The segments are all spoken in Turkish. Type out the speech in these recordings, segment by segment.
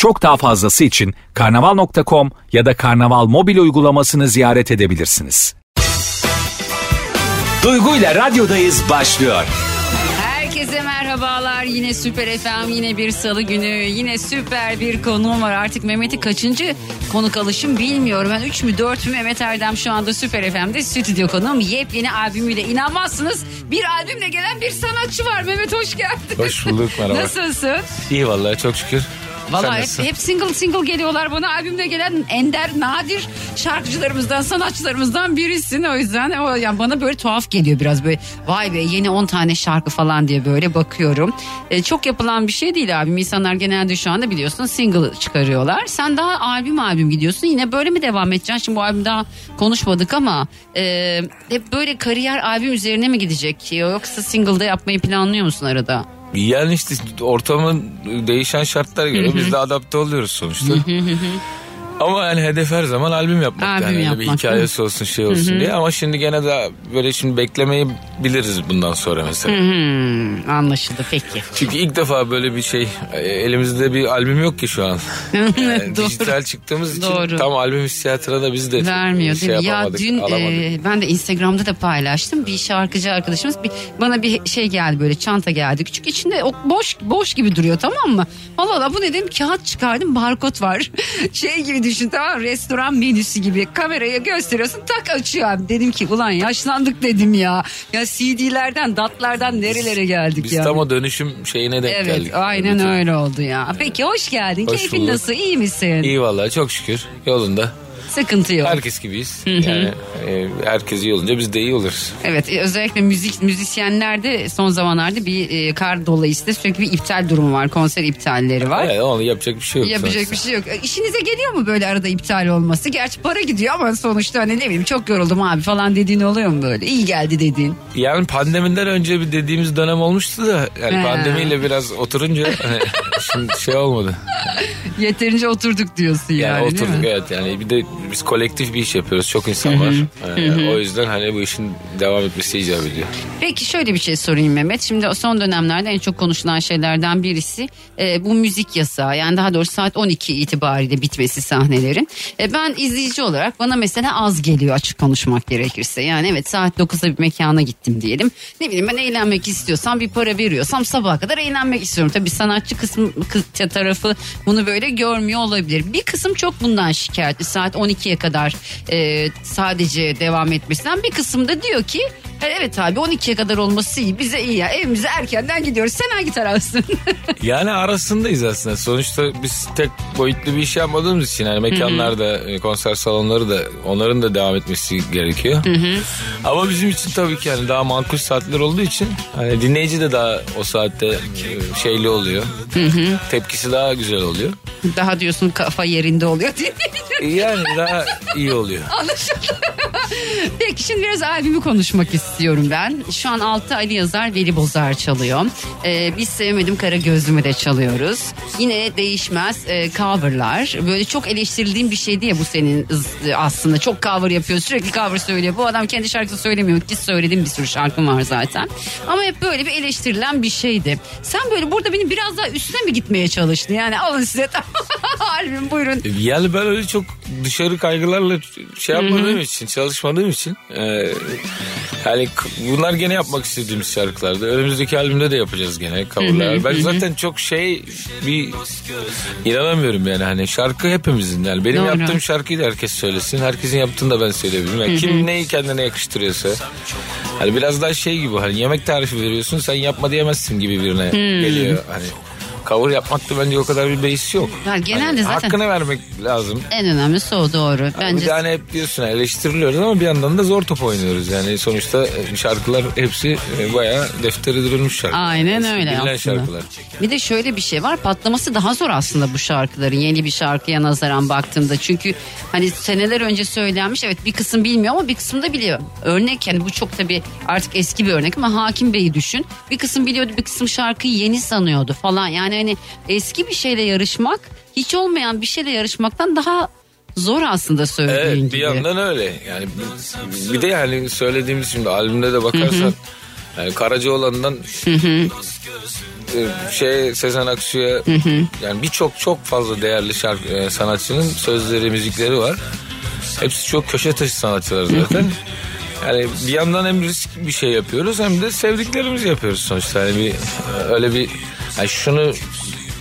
Çok daha fazlası için karnaval.com ya da karnaval mobil uygulamasını ziyaret edebilirsiniz. Duygu ile radyodayız başlıyor. Herkese merhabalar. Yine Süper FM, yine bir salı günü, yine süper bir konuğum var. Artık Mehmet'i kaçıncı konuk alışım bilmiyorum. Ben 3 mü 4 mü Mehmet Erdem şu anda Süper FM'de stüdyo konuğum. Yepyeni albümüyle inanmazsınız. Bir albümle gelen bir sanatçı var. Mehmet hoş geldin. Hoş bulduk merhaba. Nasılsın? İyi vallahi çok şükür. Valla hep, hep single single geliyorlar bana. Albümle gelen ender, nadir şarkıcılarımızdan, sanatçılarımızdan birisin. O yüzden o yani bana böyle tuhaf geliyor biraz böyle. Vay be yeni 10 tane şarkı falan diye böyle bakıyorum. E, çok yapılan bir şey değil albüm. İnsanlar genelde şu anda biliyorsun single çıkarıyorlar. Sen daha albüm albüm gidiyorsun. Yine böyle mi devam edeceksin? Şimdi bu albüm daha konuşmadık ama e, hep böyle kariyer albüm üzerine mi gidecek? Yoksa single'da yapmayı planlıyor musun arada? Yani işte ortamın değişen şartlara göre biz de adapte oluyoruz sonuçta. Ama yani hedef her zaman albüm yapmak. Albüm yani yapmak, bir hikayesi olsun şey olsun diye. Ama şimdi gene de böyle şimdi beklemeyi biliriz bundan sonra mesela. Hmm, anlaşıldı peki. Çünkü ilk defa böyle bir şey e, elimizde bir albüm yok ki şu an. Yani Doğru. dijital çıktığımız için Doğru. tam albüm hissiyatına da biz de Vermiyor şey değil mi? Ya yapamadık, dün alamadık. e, ben de Instagram'da da paylaştım. Bir şarkıcı arkadaşımız bir, bana bir şey geldi böyle çanta geldi. Küçük içinde o boş boş gibi duruyor tamam mı? Allah Allah bu ne dedim kağıt çıkardım barkod var. şey gibi düşün tamam mı? restoran menüsü gibi kameraya gösteriyorsun tak açıyor abi. Dedim ki ulan yaşlandık dedim ya. Ya CD'lerden datlardan nerelere geldik Biz ya. tam o dönüşüm şeyine denk Evet geldik. aynen Bütün- öyle oldu ya. Peki hoş geldin. Hoş Keyfin bulduk. nasıl? İyi misin? İyi vallahi çok şükür yolunda. Sıkıntı yok. Herkes gibiyiz. Yani e, herkes iyi olunca biz de iyi oluruz. Evet e, özellikle müzik müzisyenlerde son zamanlarda bir e, kar dolayısıyla sürekli bir iptal durumu var. Konser iptalleri var. Evet, onu yapacak bir şey yok. Yapacak sonuçta. bir şey yok. E, İşinize geliyor mu böyle arada iptal olması? Gerçi para gidiyor ama sonuçta hani ne bileyim çok yoruldum abi falan dediğin oluyor mu böyle? İyi geldi dediğin. Yani pandemiden önce bir dediğimiz dönem olmuştu da yani He. pandemiyle biraz oturunca hani şimdi şey olmadı. Yeterince oturduk diyorsun yani, Yani, oturduk evet yani bir de biz kolektif bir iş yapıyoruz. Çok insan var. Ee, o yüzden hani bu işin devam etmesi icap ediyor. Peki şöyle bir şey sorayım Mehmet. Şimdi son dönemlerde en çok konuşulan şeylerden birisi e, bu müzik yasağı. Yani daha doğrusu saat 12 itibariyle bitmesi sahnelerin. E, ben izleyici olarak bana mesela az geliyor açık konuşmak gerekirse. Yani evet saat 9'da bir mekana gittim diyelim. Ne bileyim ben eğlenmek istiyorsam bir para veriyorsam sabaha kadar eğlenmek istiyorum. Tabii sanatçı kısmı kı- tarafı bunu böyle görmüyor olabilir. Bir kısım çok bundan şikayetli. Saat 12'ye kadar e, sadece devam etmesinden. Bir kısım da diyor ki "E, evet abi 12'ye kadar olması iyi. Bize iyi ya. Evimize erkenden gidiyoruz. Sen hangi tarafsın? Yani arasındayız aslında. Sonuçta biz tek boyutlu bir iş yapmadığımız için yani mekanlarda, e, konser salonları da onların da devam etmesi gerekiyor. Ama bizim için tabii ki yani daha makul saatler olduğu için hani dinleyici de daha o saatte e, şeyli oluyor. Tepkisi daha güzel oluyor. Daha diyorsun kafa yerinde oluyor diye. Yani daha iyi oluyor. Anlaşıldı. Peki şimdi biraz albümü konuşmak istiyorum ben. Şu an altı Ali Yazar, Veli Bozar çalıyor. Ee, biz Sevmedim Kara Gözlümü de çalıyoruz. Yine değişmez e, coverlar. Böyle çok eleştirildiğim bir şey diye bu senin aslında. Çok cover yapıyor, sürekli cover söylüyor. Bu adam kendi şarkısı söylemiyor ki söylediğim bir sürü şarkım var zaten. Ama hep böyle bir eleştirilen bir şeydi. Sen böyle burada beni biraz daha üstüne mi gitmeye çalıştın? Yani alın size albüm buyurun. Yani ben öyle çok dışarı kaygılarla şey yapmadığım için, çalışmadığım için e, yani k- bunlar gene yapmak istediğimiz şarkılardı. Önümüzdeki albümde de yapacağız gene coverlar. Ben zaten çok şey bir inanamıyorum yani hani şarkı hepimizin yani benim Doğru. yaptığım şarkıyı da herkes söylesin. Herkesin yaptığını da ben söyleyebilirim. Yani kim neyi kendine yakıştırıyorsa. Hani biraz daha şey gibi hani yemek tarifi veriyorsun sen yapma diyemezsin gibi birine geliyor hani cover yapmakta bence o kadar bir beis yok. Ya genelde zaten- Hakkını vermek lazım. En önemlisi o doğru. Bir Bence de hani hep diyorsun eleştiriliyoruz ama bir yandan da zor top oynuyoruz. Yani sonuçta e, şarkılar hepsi e, bayağı deftere dürülmüş şarkılar. Aynen öyle Bilinen aslında. şarkılar. Bir de şöyle bir şey var patlaması daha zor aslında bu şarkıların yeni bir şarkıya nazaran baktığımda. Çünkü hani seneler önce söylenmiş evet bir kısım bilmiyor ama bir kısım da biliyor. Örnek yani bu çok tabii artık eski bir örnek ama Hakim Bey'i düşün. Bir kısım biliyordu bir kısım şarkıyı yeni sanıyordu falan. Yani hani eski bir şeyle yarışmak hiç olmayan bir şeyle yarışmaktan daha zor aslında söylediğin Evet bir gibi. yandan öyle. Yani bir- bir de yani söylediğimiz şimdi albümde de bakarsan yani Karacaoğlan'dan e, şey Sezen Aksu'ya yani birçok çok fazla değerli şarkı e, sanatçının sözleri, müzikleri var. Hepsi çok köşe taşı sanatçılar zaten. Yani bir yandan hem risk bir şey yapıyoruz hem de sevdiklerimizi yapıyoruz sonuçta. Yani bir öyle bir yani şunu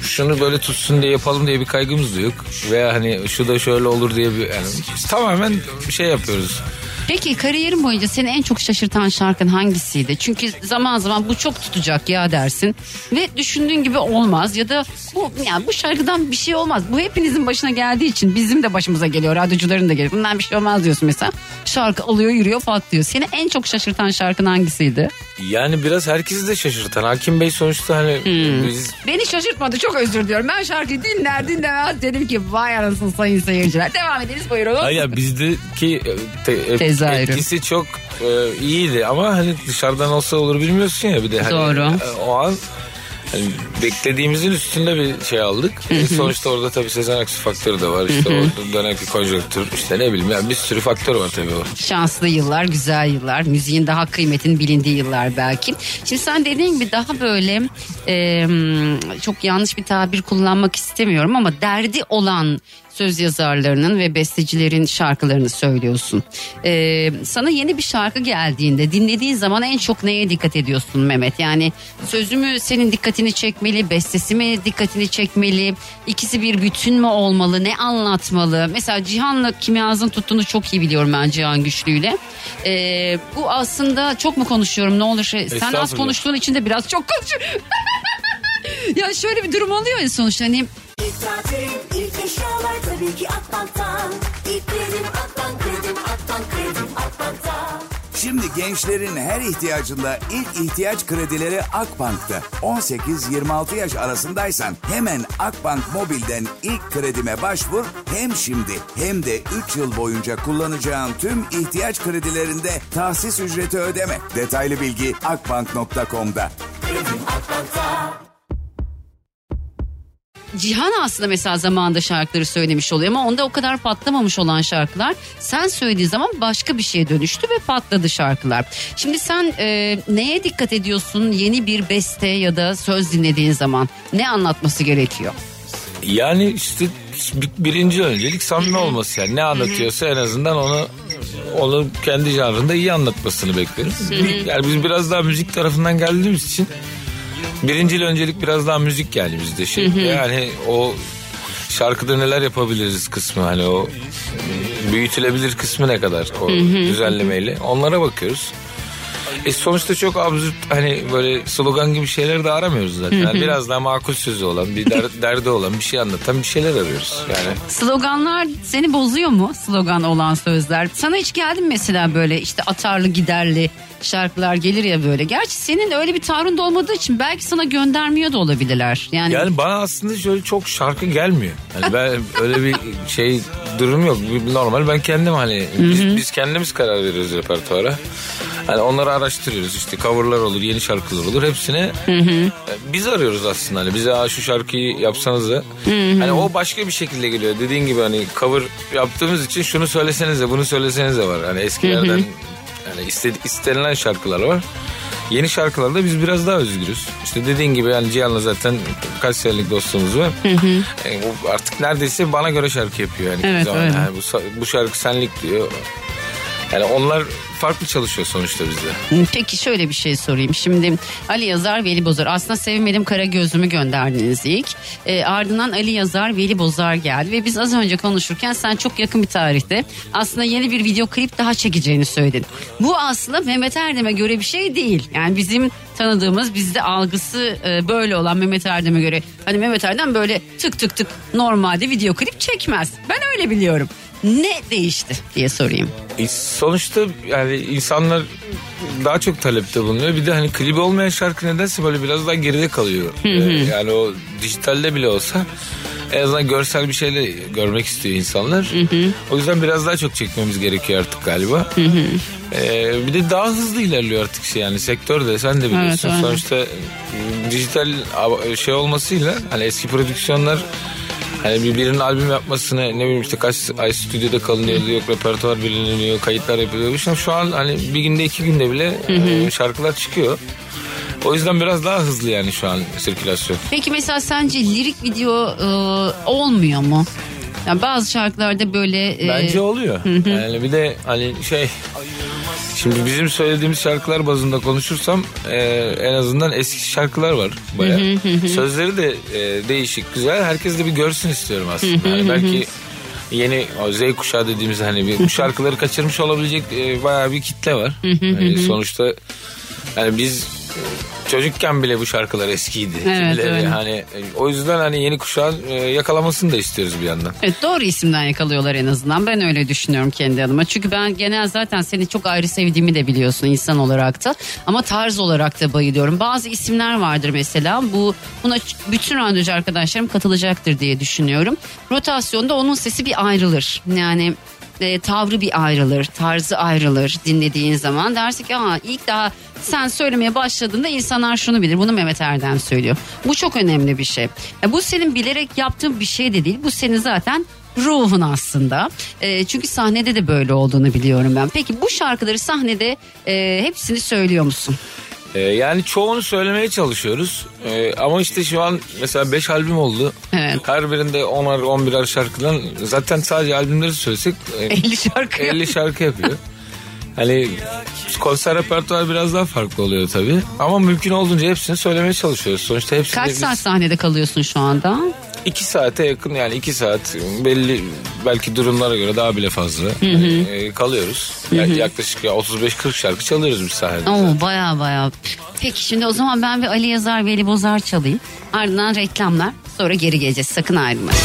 şunu böyle tutsun diye yapalım diye bir kaygımız da yok. Veya hani şu da şöyle olur diye bir yani tamamen şey yapıyoruz. Peki kariyerin boyunca seni en çok şaşırtan şarkın hangisiydi? Çünkü zaman zaman bu çok tutacak ya dersin ve düşündüğün gibi olmaz ya da bu yani bu şarkıdan bir şey olmaz. Bu hepinizin başına geldiği için bizim de başımıza geliyor. Radyocuların da geliyor. Bundan bir şey olmaz diyorsun mesela. Şarkı alıyor yürüyor patlıyor. Seni en çok şaşırtan şarkın hangisiydi? Yani biraz herkesi de şaşırtan. Hakim Bey sonuçta hani biz Beni şaşırtmadı çok özür diliyorum. Ben şarkıyı dinler dinlemez dedim ki vay anasını sayın seyirciler. Devam ediniz buyurun. Ay ya bizdeki e, te- e, etkisi çok e, iyiydi ama hani dışarıdan olsa olur bilmiyorsun ya bir de hani Doğru. e, o an hani beklediğimizin üstünde bir şey aldık. E, sonuçta orada tabii Sezen Aksu faktörü de var. İşte o dönemki konjonktür işte ne bileyim yani bir sürü faktör var tabii o. şanslı yıllar, güzel yıllar, müziğin daha kıymetin bilindiği yıllar belki. Şimdi sen dediğin gibi daha böyle e, çok yanlış bir tabir kullanmak istemiyorum ama derdi olan söz yazarlarının ve bestecilerin şarkılarını söylüyorsun. E, sana yeni bir şarkı geldiğinde dinlediğin zaman en çok neye dikkat ediyorsun Mehmet? Yani sözü mü senin dikkatini çekmeli, bestesi mi dikkatini çekmeli, ikisi bir bütün mü olmalı, ne anlatmalı? Mesela Cihan'la Kimyaz'ın tuttuğunu çok iyi biliyorum ben Cihan Güçlü'yle. Ee, bu aslında çok mu konuşuyorum ne olur şey. Sen az konuştuğun için de biraz çok konuşuyorum. ya şöyle bir durum oluyor ya sonuçta hani İlk tatil, ilk eşyalar tabii ki Akbank'tan. İlk kredim Akbank, kredim Akbank, kredim Akbank'tan. Şimdi gençlerin her ihtiyacında ilk ihtiyaç kredileri Akbank'ta. 18-26 yaş arasındaysan hemen Akbank Mobil'den ilk kredime başvur. Hem şimdi hem de 3 yıl boyunca kullanacağın tüm ihtiyaç kredilerinde tahsis ücreti ödeme. Detaylı bilgi akbank.com'da. Cihan aslında mesela zamanında şarkıları söylemiş oluyor ama onda o kadar patlamamış olan şarkılar sen söylediği zaman başka bir şeye dönüştü ve patladı şarkılar. Şimdi sen e, neye dikkat ediyorsun yeni bir beste ya da söz dinlediğin zaman ne anlatması gerekiyor? Yani işte bir- birinci öncelik samimi olması yani ne anlatıyorsa en azından onu onu kendi janrında iyi anlatmasını beklerim. Yani biz biraz daha müzik tarafından geldiğimiz için birincil öncelik biraz daha müzik yani bizde şey. Yani o şarkıda neler yapabiliriz kısmı hani o büyütülebilir kısmı ne kadar o düzenlemeyle onlara bakıyoruz. E sonuçta çok absürt hani böyle slogan gibi şeyler de aramıyoruz zaten. Yani biraz daha makul sözü olan, bir der- derdi olan, bir şey anlatan bir şeyler arıyoruz. Yani Sloganlar seni bozuyor mu slogan olan sözler? Sana hiç geldi mi mesela böyle işte atarlı giderli şarkılar gelir ya böyle. Gerçi senin öyle bir tavrın da olmadığı için belki sana göndermiyor da olabilirler. Yani, yani bana aslında şöyle çok şarkı gelmiyor. Hani ben öyle bir şey durum yok. Normal ben kendim hani biz, biz kendimiz karar veriyoruz repertuara. Hani onları araştırıyoruz işte coverlar olur, yeni şarkılar olur. Hepsini e, biz arıyoruz aslında. Hani bize "Aa, şu şarkıyı yapsanız da. Hani o başka bir şekilde geliyor. Dediğin gibi hani cover yaptığımız için şunu söylesenize, bunu söylesenize var. Hani eskilerden yani iste- istenilen şarkılar var. Yeni şarkılarda biz biraz daha özgürüz. İşte dediğin gibi yani Cihan'la zaten kaç senelik dostluğumuz var. E, o artık neredeyse bana göre şarkı yapıyor yani. Evet, Zaman- yani bu, bu şarkı senlik diyor. Yani onlar farklı çalışıyor sonuçta bizde. Peki şöyle bir şey sorayım. Şimdi Ali Yazar, Veli Bozar. Aslında sevmedim kara gözlümü gönderdiniz ilk. E, ardından Ali Yazar, Veli Bozar geldi. Ve biz az önce konuşurken sen çok yakın bir tarihte aslında yeni bir video klip daha çekeceğini söyledin. Bu aslında Mehmet Erdem'e göre bir şey değil. Yani bizim tanıdığımız bizde algısı e, böyle olan Mehmet Erdem'e göre. Hani Mehmet Erdem böyle tık tık tık normalde video klip çekmez. Ben öyle biliyorum. Ne değişti diye sorayım. E, sonuçta yani insanlar daha çok talepte bulunuyor. Bir de hani klibi olmayan şarkı nedense böyle biraz daha geride kalıyor. Ee, yani o dijitalde bile olsa en azından görsel bir şeyle görmek istiyor insanlar. O yüzden biraz daha çok çekmemiz gerekiyor artık galiba. Ee, bir de daha hızlı ilerliyor artık şey yani sektörde sen de biliyorsun. Evet, Sonuçta e, dijital şey olmasıyla hani eski prodüksiyonlar Hani bir birinin albüm yapmasını ne bileyim işte kaç ay stüdyoda kalınıyor yok repertuar biliniliyor kayıtlar yapılıyor. Şu an- Şu an hani bir günde iki günde bile e, şarkılar çıkıyor. O yüzden biraz daha hızlı yani şu an sirkülasyon. Peki mesela sence lirik video e, olmuyor mu? Yani bazı şarkılarda böyle e, Bence oluyor. Yani bir de hani şey şimdi bizim söylediğimiz şarkılar bazında konuşursam e, en azından eski şarkılar var baya. Sözleri de e, değişik güzel. Herkes de bir görsün istiyorum aslında. Yani belki yeni o Z kuşağı dediğimiz hani bir bu şarkıları kaçırmış olabilecek e, bayağı bir kitle var. Yani sonuçta yani biz e, çocukken bile bu şarkılar eskiydi. Evet, öyle. Hani o yüzden hani yeni kuşağın e, yakalamasını da istiyoruz bir yandan. Evet doğru isimden yakalıyorlar en azından. Ben öyle düşünüyorum kendi adıma. Çünkü ben genel zaten seni çok ayrı sevdiğimi de biliyorsun insan olarak da. Ama tarz olarak da bayılıyorum. Bazı isimler vardır mesela. Bu buna bütün radyocu arkadaşlarım katılacaktır diye düşünüyorum. Rotasyonda onun sesi bir ayrılır. Yani e, tavrı bir ayrılır, tarzı ayrılır dinlediğin zaman. Dersin ki Aa, ilk daha sen söylemeye başladığında insanlar şunu bilir. Bunu Mehmet Erdem söylüyor. Bu çok önemli bir şey. Ya bu senin bilerek yaptığın bir şey de değil. Bu senin zaten ruhun aslında. E, çünkü sahnede de böyle olduğunu biliyorum ben. Peki bu şarkıları sahnede e, hepsini söylüyor musun? Ee, yani çoğunu söylemeye çalışıyoruz. Ee, ama işte şu an mesela 5 albüm oldu. Evet. Her birinde 10'ar 11'er şarkıdan zaten sadece albümleri söylesek e, 50 şarkı. 50 şarkı yapıyor. Hani konser repertuar biraz daha farklı oluyor tabii. Ama mümkün olduğunca hepsini söylemeye çalışıyoruz. Sonuçta hepsini Kaç biz saat sahnede kalıyorsun şu anda? 2 saate yakın yani 2 saat belli belki durumlara göre daha bile fazla e, kalıyoruz. Yani yaklaşık ya 35-40 şarkı çalıyoruz biz sahnede. Oo baya baya. Peki şimdi o zaman ben bir Ali Yazar Veli Bozar çalayım. Ardından reklamlar. Sonra geri geleceğiz. Sakın ayrılmayın.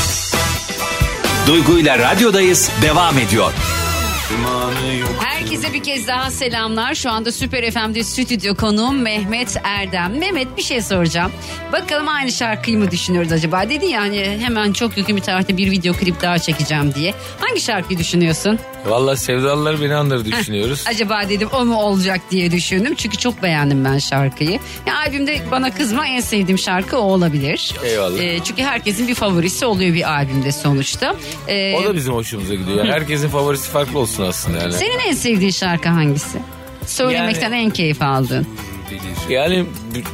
Duygu ile radyodayız devam ediyor. Herkese bir kez daha selamlar. Şu anda Süper FM'de stüdyo konuğum Mehmet Erdem. Mehmet bir şey soracağım. Bakalım aynı şarkıyı mı düşünüyoruz acaba? Dedi ya hani hemen çok yakın bir tarihte bir video klip daha çekeceğim diye. Hangi şarkıyı düşünüyorsun? Valla sevdalılar beni andır düşünüyoruz. Acaba dedim o mu olacak diye düşündüm. Çünkü çok beğendim ben şarkıyı. Ya albümde bana kızma en sevdiğim şarkı o olabilir. Eyvallah. Ee, çünkü herkesin bir favorisi oluyor bir albümde sonuçta. Ee, O da bizim hoşumuza gidiyor. Yani herkesin favorisi farklı olsun aslında yani. Senin en sevdiğin şarkı hangisi? Söylemekten en keyif aldığın. Yani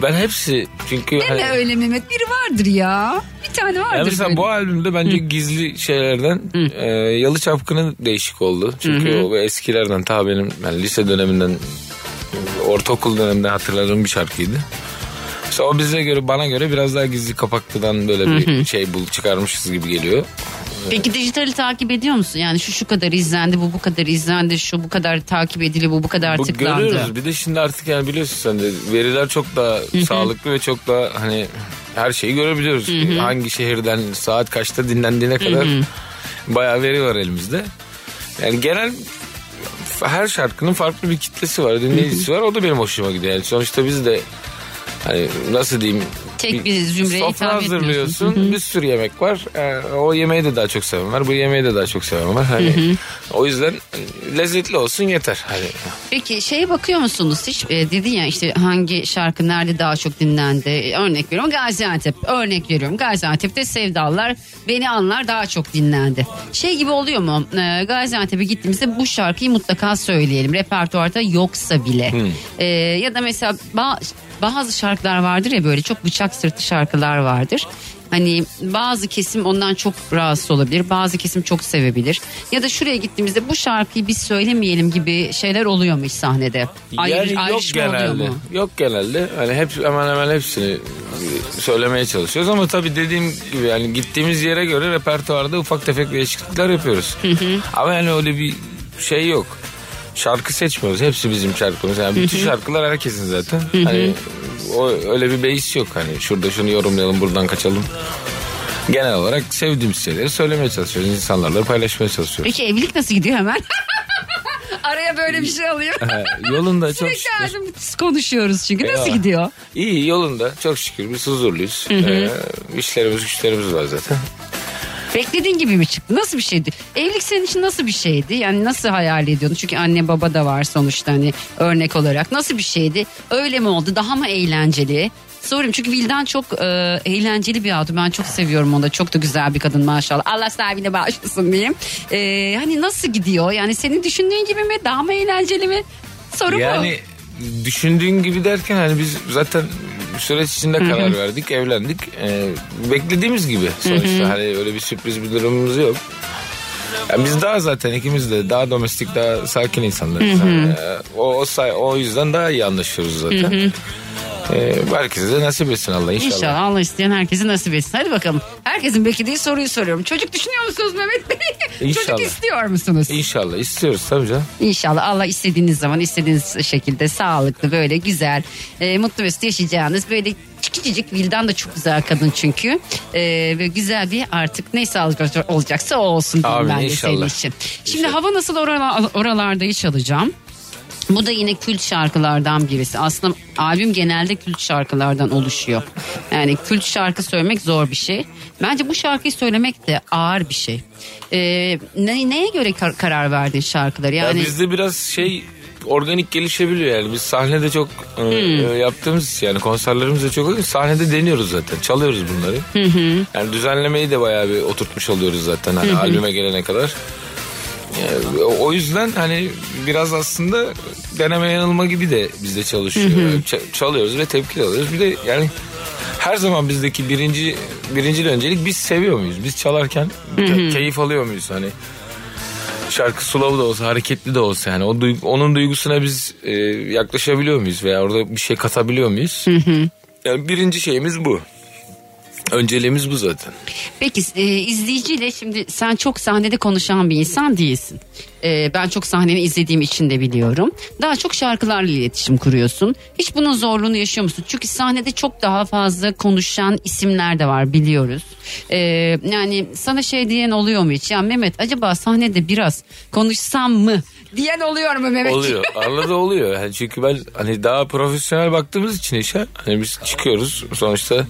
ben hepsi çünkü Deme hani, öyle Mehmet biri vardır ya. Bir tane vardır yani mesela böyle. bu albümde bence gizli şeylerden e, Yalı Çapkını değişik oldu. Çünkü o eskilerden ta benim yani lise döneminden ortaokul döneminden hatırladığım bir şarkıydı. Mesela o bize göre bana göre biraz daha gizli kapaklıdan böyle bir şey bul çıkarmışız gibi geliyor. Peki dijitali takip ediyor musun? Yani şu şu kadar izlendi, bu bu kadar izlendi, şu bu kadar takip edili, bu bu kadar Bu tıklandı. görüyoruz. Bir de şimdi artık yani biliyorsun sen de veriler çok daha sağlıklı ve çok daha hani her şeyi görebiliyoruz. Hangi şehirden saat kaçta dinlendiğine kadar bayağı veri var elimizde. Yani genel her şarkının farklı bir kitlesi var, dinleyicisi var. O da benim hoşuma gidiyor. Yani sonuçta biz de hani nasıl diyeyim Tek bir zümreye sofra hitap hazırlıyorsun. Bir sürü yemek var. Ee, o yemeği de daha çok seven var. Bu yemeği de daha çok seven var. Hani o yüzden lezzetli olsun yeter. Hani Peki şeye bakıyor musunuz hiç? E, dedin ya işte hangi şarkı nerede daha çok dinlendi? E, örnek veriyorum Gaziantep. Örnek veriyorum Gaziantep'te Sevdalılar Beni Anlar daha çok dinlendi. Şey gibi oluyor mu? E, Gaziantep'e gittiğimizde bu şarkıyı mutlaka söyleyelim. Repertuarda yoksa bile. E, ya da mesela ba- bazı şarkılar vardır ya böyle çok bıçak sırtı şarkılar vardır. Hani bazı kesim ondan çok rahatsız olabilir. Bazı kesim çok sevebilir. Ya da şuraya gittiğimizde bu şarkıyı biz söylemeyelim gibi şeyler oluyor mu hiç sahnede? Ayrı- yani yok genelde. mu? Yok genelde. Hani hep hemen hemen hepsini söylemeye çalışıyoruz ama tabii dediğim gibi yani gittiğimiz yere göre repertuarda ufak tefek değişiklikler yapıyoruz. Ama yani öyle bir şey yok. Şarkı seçmiyoruz. Hepsi bizim şarkımız. Yani bütün şarkılar herkesin zaten. Hani o öyle bir beis yok hani şurada şunu yorumlayalım buradan kaçalım. Genel olarak sevdiğimiz şeyleri söylemeye çalışıyoruz. İnsanlarla paylaşmaya çalışıyoruz. Peki evlilik nasıl gidiyor hemen? Araya böyle bir şey alayım. Ha, yolunda çok Sürekli şükür. ağzım konuşuyoruz çünkü. Nasıl gidiyor? İyi yolunda çok şükür biz huzurluyuz. Ee, işlerimiz güçlerimiz var zaten. Beklediğin gibi mi çıktı? Nasıl bir şeydi? Evlilik senin için nasıl bir şeydi? Yani nasıl hayal ediyordun? Çünkü anne baba da var sonuçta hani örnek olarak. Nasıl bir şeydi? Öyle mi oldu? Daha mı eğlenceli? Sorayım çünkü Vildan çok e, eğlenceli bir hatun. Ben çok seviyorum onu da. Çok da güzel bir kadın maşallah. Allah sahibine bağışlasın diyeyim. E, hani nasıl gidiyor? Yani senin düşündüğün gibi mi? Daha mı eğlenceli mi? Soru bu. Yani düşündüğün gibi derken hani biz zaten süreç içinde karar verdik, evlendik. Ee, beklediğimiz gibi sonuçta hani öyle bir sürpriz bir durumumuz yok. Yani biz daha zaten ikimiz de daha domestik, daha sakin insanlarız. Yani, e, o, o, say- o yüzden daha iyi anlaşıyoruz zaten. Ee, herkese de nasip etsin Allah inşallah. İnşallah Allah isteyen herkese nasip etsin. Hadi bakalım. Herkesin beklediği soruyu soruyorum. Çocuk düşünüyor musunuz Mehmet Bey? Çocuk İnşallah. istiyor musunuz? İnşallah istiyoruz tabii canım. İnşallah Allah istediğiniz zaman istediğiniz şekilde sağlıklı böyle güzel e, mutlu mesut yaşayacağınız böyle küçücük Vildan da çok güzel kadın çünkü e, ve güzel bir artık ne sağlık olacaksa o olsun diyeyim Amin, ben de inşallah. senin için. Şimdi hava nasıl orala- oralarda çalacağım. Bu da yine kült şarkılardan birisi. Aslında albüm genelde kült şarkılardan oluşuyor. Yani kült şarkı söylemek zor bir şey. Bence bu şarkıyı söylemek de ağır bir şey. Ee, ne, neye göre kar- karar verdin şarkıları? Ya Yani bizde biraz şey organik gelişebiliyor yani. Biz sahnede çok e, e, yaptığımız yani konserlerimiz de çok sahnede deniyoruz zaten. Çalıyoruz bunları. Yani düzenlemeyi de bayağı bir oturtmuş oluyoruz zaten hani albüme gelene kadar. Yani o- yüzden hani biraz aslında deneme yanılma gibi de bizde çalışıyor. Çalıyoruz ve tepki alıyoruz. Bir de yani her zaman bizdeki birinci birinci öncelik biz seviyor muyuz? Biz çalarken ke- keyif alıyor muyuz? Hani şarkı slow da olsa hareketli de olsa yani o duygu- onun duygusuna biz e, yaklaşabiliyor muyuz veya orada bir şey katabiliyor muyuz? Yani birinci şeyimiz bu. Önceliğimiz bu zaten. Peki e, izleyiciyle şimdi sen çok sahnede konuşan bir insan değilsin. E, ben çok sahneni izlediğim için de biliyorum. Daha çok şarkılarla iletişim kuruyorsun. Hiç bunun zorluğunu yaşıyor musun? Çünkü sahnede çok daha fazla konuşan isimler de var biliyoruz. E, yani sana şey diyen oluyor mu hiç? Ya Mehmet acaba sahnede biraz konuşsam mı? Diyen oluyor mu Mehmet? Oluyor. Arada oluyor. Yani çünkü ben hani daha profesyonel baktığımız için işe hani biz çıkıyoruz sonuçta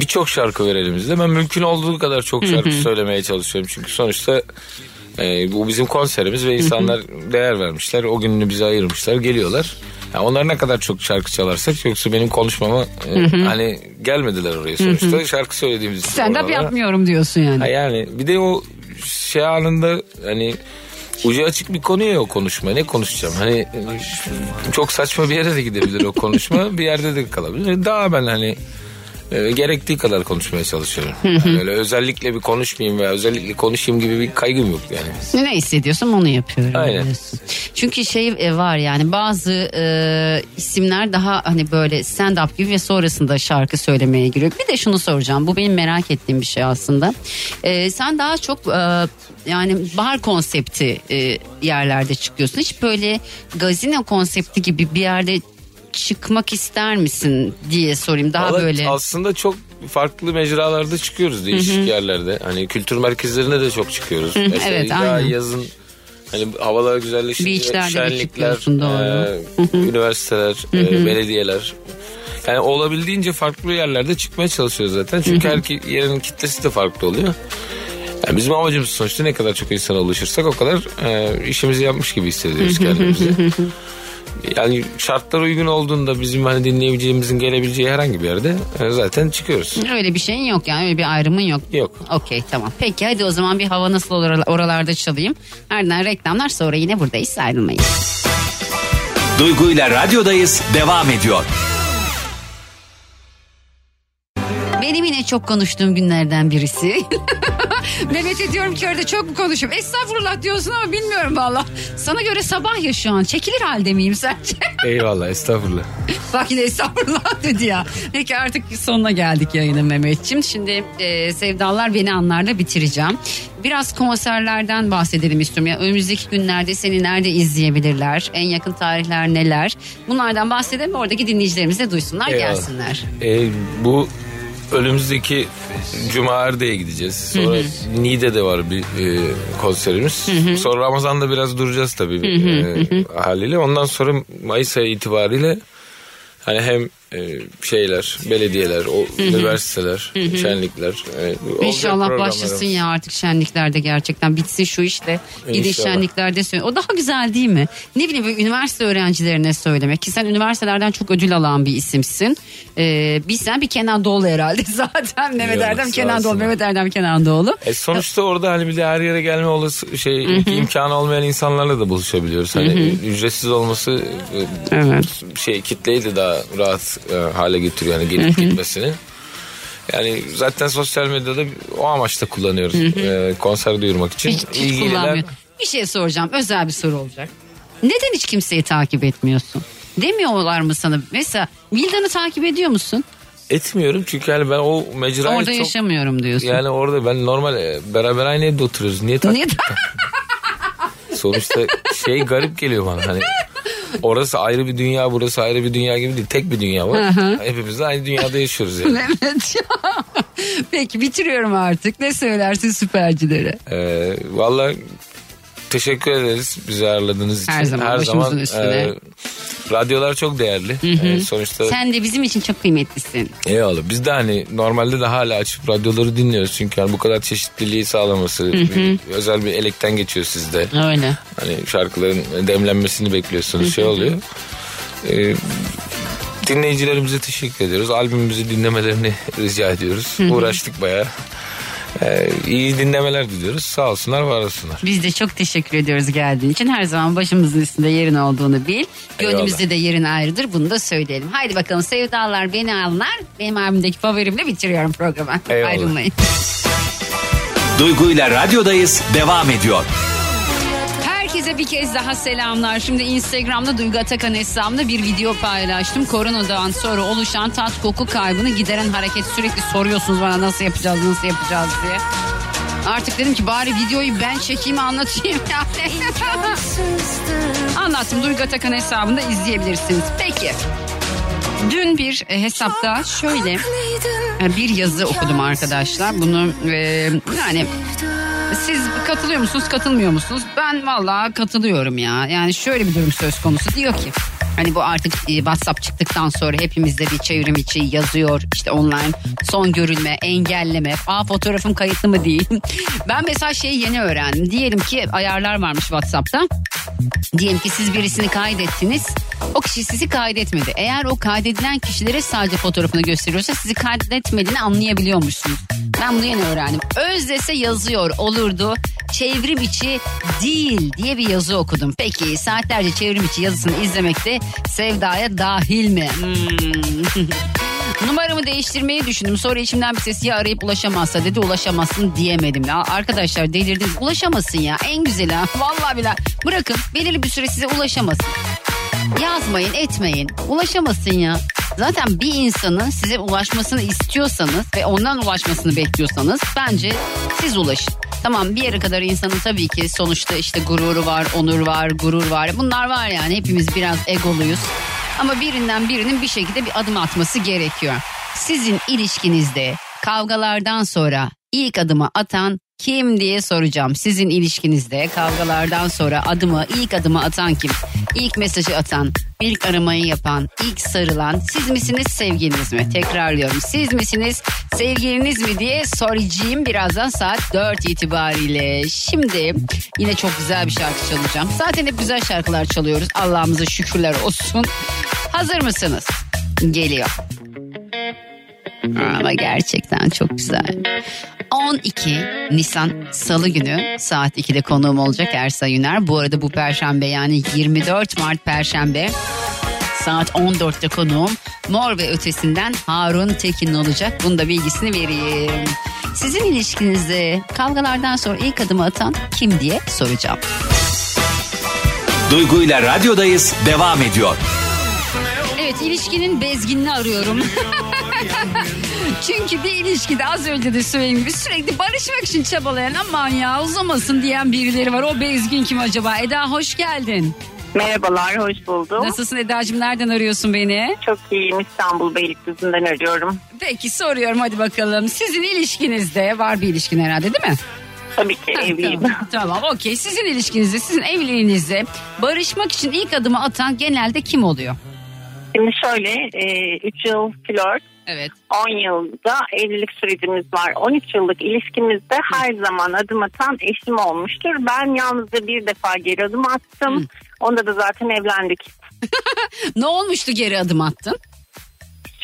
birçok şarkı var elimizde. Ben mümkün olduğu kadar çok şarkı söylemeye çalışıyorum. Çünkü sonuçta e, bu bizim konserimiz ve insanlar değer vermişler. O gününü bize ayırmışlar. Geliyorlar. Yani onlar ne kadar çok şarkı çalarsak yoksa benim konuşmama e, hani gelmediler oraya sonuçta. Şarkı söylediğimiz için Stand up oralara. yapmıyorum diyorsun yani. Ha yani bir de o şey anında hani ucu açık bir konu ya o konuşma. Ne konuşacağım? Hani çok saçma bir yere de gidebilir o konuşma. bir yerde de kalabilir. Daha ben hani e, gerektiği kadar konuşmaya çalışıyorum. Yani öyle özellikle bir konuşmayayım veya özellikle konuşayım gibi bir kaygım yok yani. Ne hissediyorsam onu yapıyorum. Aynen. diyorsun. Çünkü şey e, var yani bazı e, isimler daha hani böyle stand up gibi ve sonrasında şarkı söylemeye giriyor. Bir de şunu soracağım. Bu benim merak ettiğim bir şey aslında. E, sen daha çok e, yani bar konsepti e, yerlerde çıkıyorsun. Hiç böyle gazino konsepti gibi bir yerde çıkmak ister misin diye sorayım. Daha Valla böyle. Aslında çok farklı mecralarda çıkıyoruz değişik yerlerde. Hani kültür merkezlerine de çok çıkıyoruz. Mesela evet, aynen. yazın hani havalar güzelleşince şenlikler, çıkıyorsun, doğru. e, üniversiteler, e, belediyeler. Yani olabildiğince farklı yerlerde çıkmaya çalışıyoruz zaten. Çünkü her ki- yerin kitlesi de farklı oluyor. Yani bizim amacımız sonuçta ne kadar çok insana ulaşırsak o kadar e, işimizi yapmış gibi hissediyoruz kendimizi. Yani şartlar uygun olduğunda bizim hani dinleyebileceğimizin gelebileceği herhangi bir yerde e, zaten çıkıyoruz. Öyle bir şeyin yok yani öyle bir ayrımın yok. Yok. Okey tamam. Peki hadi o zaman bir hava nasıl olur oralarda çalayım. Ardından reklamlar sonra yine buradayız ayrılmayın. Duygu ile radyodayız devam ediyor. Benim yine çok konuştuğum günlerden birisi. Mehmet'e diyorum ki orada çok mu konuşuyorum? Estağfurullah diyorsun ama bilmiyorum valla. Sana göre sabah ya şu an. Çekilir halde miyim sence? Eyvallah estağfurullah. Bak yine estağfurullah dedi ya. Peki artık sonuna geldik yayının Mehmet'ciğim. Şimdi e, Sevdalar Beni Anlar'la bitireceğim. Biraz konserlerden bahsedelim istiyorum. Ya, önümüzdeki günlerde seni nerede izleyebilirler? En yakın tarihler neler? Bunlardan bahsedelim oradaki dinleyicilerimiz de duysunlar Eyvallah. gelsinler. E, bu önümüzdeki Cuma Erde'ye gideceğiz. Sonra Niğde'de var bir e, konserimiz. Sonra Ramazan'da biraz duracağız tabii e, haliyle. Ondan sonra Mayıs ayı itibariyle hani hem e, şeyler, belediyeler, o üniversiteler, şenlikler. e, İnşallah başlasın ya artık şenliklerde gerçekten bitsin şu işte. Gidin şenliklerde söyle. O daha güzel değil mi? Ne bileyim üniversite öğrencilerine söylemek ki sen üniversitelerden çok ödül alan bir isimsin. Ee, bir sen bir Kenan Doğulu herhalde zaten Mehmet Eyvallah, Erdem Kenan Doğulu. Mehmet Erdem Kenan Doğulu. E sonuçta orada hani bir de her yere gelme olası şey imkanı olmayan insanlarla da buluşabiliyoruz. Hani ücretsiz olması e, Evet. şey kitleyi de daha rahat hale getiriyor yani gelip gitmesini. Yani zaten sosyal medyada o amaçla kullanıyoruz e, konser duyurmak için. Hiç, hiç İlgililer- kullanmıyor. Bir şey soracağım özel bir soru olacak. Neden hiç kimseyi takip etmiyorsun? Demiyorlar mı sana? Mesela Vildan'ı takip ediyor musun? Etmiyorum çünkü yani ben o mecrayı Orada çok... yaşamıyorum diyorsun. Yani orada ben normal e, beraber aynı evde oturuyoruz. Niye tak- Niye? Sonuçta şey garip geliyor bana hani orası ayrı bir dünya burası ayrı bir dünya gibi değil tek bir dünya var. Hepimiz de aynı dünyada yaşıyoruz yani. evet. Peki bitiriyorum artık. Ne söylersin süpercilere? Ee, Valla teşekkür ederiz bizi ağırladığınız için. Her zaman başımızın üstüne. radyolar çok değerli. Ee, sonuçta Sen de bizim için çok kıymetlisin. eyvallah. Biz de hani normalde de hala açıp radyoları dinliyoruz. Çünkü yani bu kadar çeşitliliği sağlaması bir- özel bir elekten geçiyor sizde. Öyle. Hani şarkıların demlenmesini bekliyorsunuz şey oluyor. Ee, dinleyicilerimize teşekkür ediyoruz. Albümümüzü dinlemelerini rica ediyoruz. Uğraştık bayağı. Ee, iyi dinlemeler diliyoruz. Sağ olsunlar, var olsunlar. Biz de çok teşekkür ediyoruz geldiğin için. Her zaman başımızın üstünde yerin olduğunu bil. Gönlümüzde de yerin ayrıdır. Bunu da söyleyelim. Haydi bakalım sevdalar beni anlar. Benim abimdeki favorimle bitiriyorum programı. Eyvallah. Ayrılmayın. Duygu ile radyodayız devam ediyor. Bir kez daha selamlar. Şimdi Instagram'da Duygu Atakan hesabımda bir video paylaştım. Koronadan sonra oluşan tat koku kaybını gideren hareket sürekli soruyorsunuz bana nasıl yapacağız nasıl yapacağız diye. Artık dedim ki bari videoyu ben çekeyim anlatayım yani. Anlattım Duygu Atakan hesabında izleyebilirsiniz. Peki. Dün bir e, hesapta şöyle e, bir yazı okudum arkadaşlar. Bunu e, yani siz katılıyor musunuz katılmıyor musunuz? Ben vallahi katılıyorum ya. Yani şöyle bir durum söz konusu diyor ki. Hani bu artık e, WhatsApp çıktıktan sonra hepimizde bir çevrim içi yazıyor. işte online son görülme, engelleme. Aa fotoğrafım kayıtlı mı değil. Ben mesela şeyi yeni öğrendim. Diyelim ki ayarlar varmış WhatsApp'ta. Diyelim ki siz birisini kaydettiniz. O kişi sizi kaydetmedi. Eğer o kaydedilen kişilere sadece fotoğrafını gösteriyorsa sizi kaydetmediğini anlayabiliyormuşsunuz. Ben bunu yeni öğrendim. Özdese yazıyor olurdu. Çevrim içi değil diye bir yazı okudum. Peki saatlerce çevrim içi yazısını izlemekte sevdaya dahil mi? Hmm. Numaramı değiştirmeyi düşündüm. Sonra içimden bir ses ya arayıp ulaşamazsa dedi ulaşamazsın diyemedim. Ya arkadaşlar delirdiniz. Ulaşamasın ya en güzeli ha. Vallahi billahi. Bırakın belirli bir süre size ulaşamasın. Yazmayın etmeyin. Ulaşamasın ya. Zaten bir insanın size ulaşmasını istiyorsanız ve ondan ulaşmasını bekliyorsanız bence siz ulaşın. Tamam bir yere kadar insanın tabii ki sonuçta işte gururu var, onur var, gurur var. Bunlar var yani hepimiz biraz egoluyuz. Ama birinden birinin bir şekilde bir adım atması gerekiyor. Sizin ilişkinizde kavgalardan sonra ilk adımı atan kim diye soracağım. Sizin ilişkinizde kavgalardan sonra adımı ilk adımı atan kim? İlk mesajı atan, ilk aramayı yapan, ilk sarılan siz misiniz sevgiliniz mi? Tekrarlıyorum siz misiniz sevgiliniz mi diye soracağım birazdan saat 4 itibariyle. Şimdi yine çok güzel bir şarkı çalacağım. Zaten hep güzel şarkılar çalıyoruz. Allah'ımıza şükürler olsun. Hazır mısınız? Geliyor. Ama gerçekten çok güzel. 12 Nisan Salı günü saat 2'de konuğum olacak Ersa Yüner. Bu arada bu perşembe yani 24 Mart perşembe saat 14'te konuğum Mor ve Ötesi'nden Harun Tekin olacak. Bunu da bilgisini vereyim. Sizin ilişkinizde kavgalardan sonra ilk adımı atan kim diye soracağım. Duygu ile radyodayız devam ediyor. Evet ilişkinin bezginini arıyorum. Çünkü bir ilişkide az önce de söylediğim gibi sürekli barışmak için çabalayan aman ya uzamasın diyen birileri var. O bezgin kim acaba? Eda hoş geldin. Merhabalar, hoş buldum. Nasılsın Eda'cığım nereden arıyorsun beni? Çok iyiyim, İstanbul Beylikdüzü'nden arıyorum. Peki soruyorum hadi bakalım. Sizin ilişkinizde var bir ilişkin herhalde değil mi? Tabii ki evliyim. Tamam, tamam okey. Sizin ilişkinizde, sizin evliliğinizde barışmak için ilk adımı atan genelde kim oluyor? Şimdi şöyle, 3 yıl flört, Evet. 10 yılda evlilik sürecimiz var. 13 yıllık ilişkimizde her zaman adım atan eşim olmuştur. Ben yalnızca bir defa geri adım attım. Onda da zaten evlendik. Ne olmuştu geri adım attın?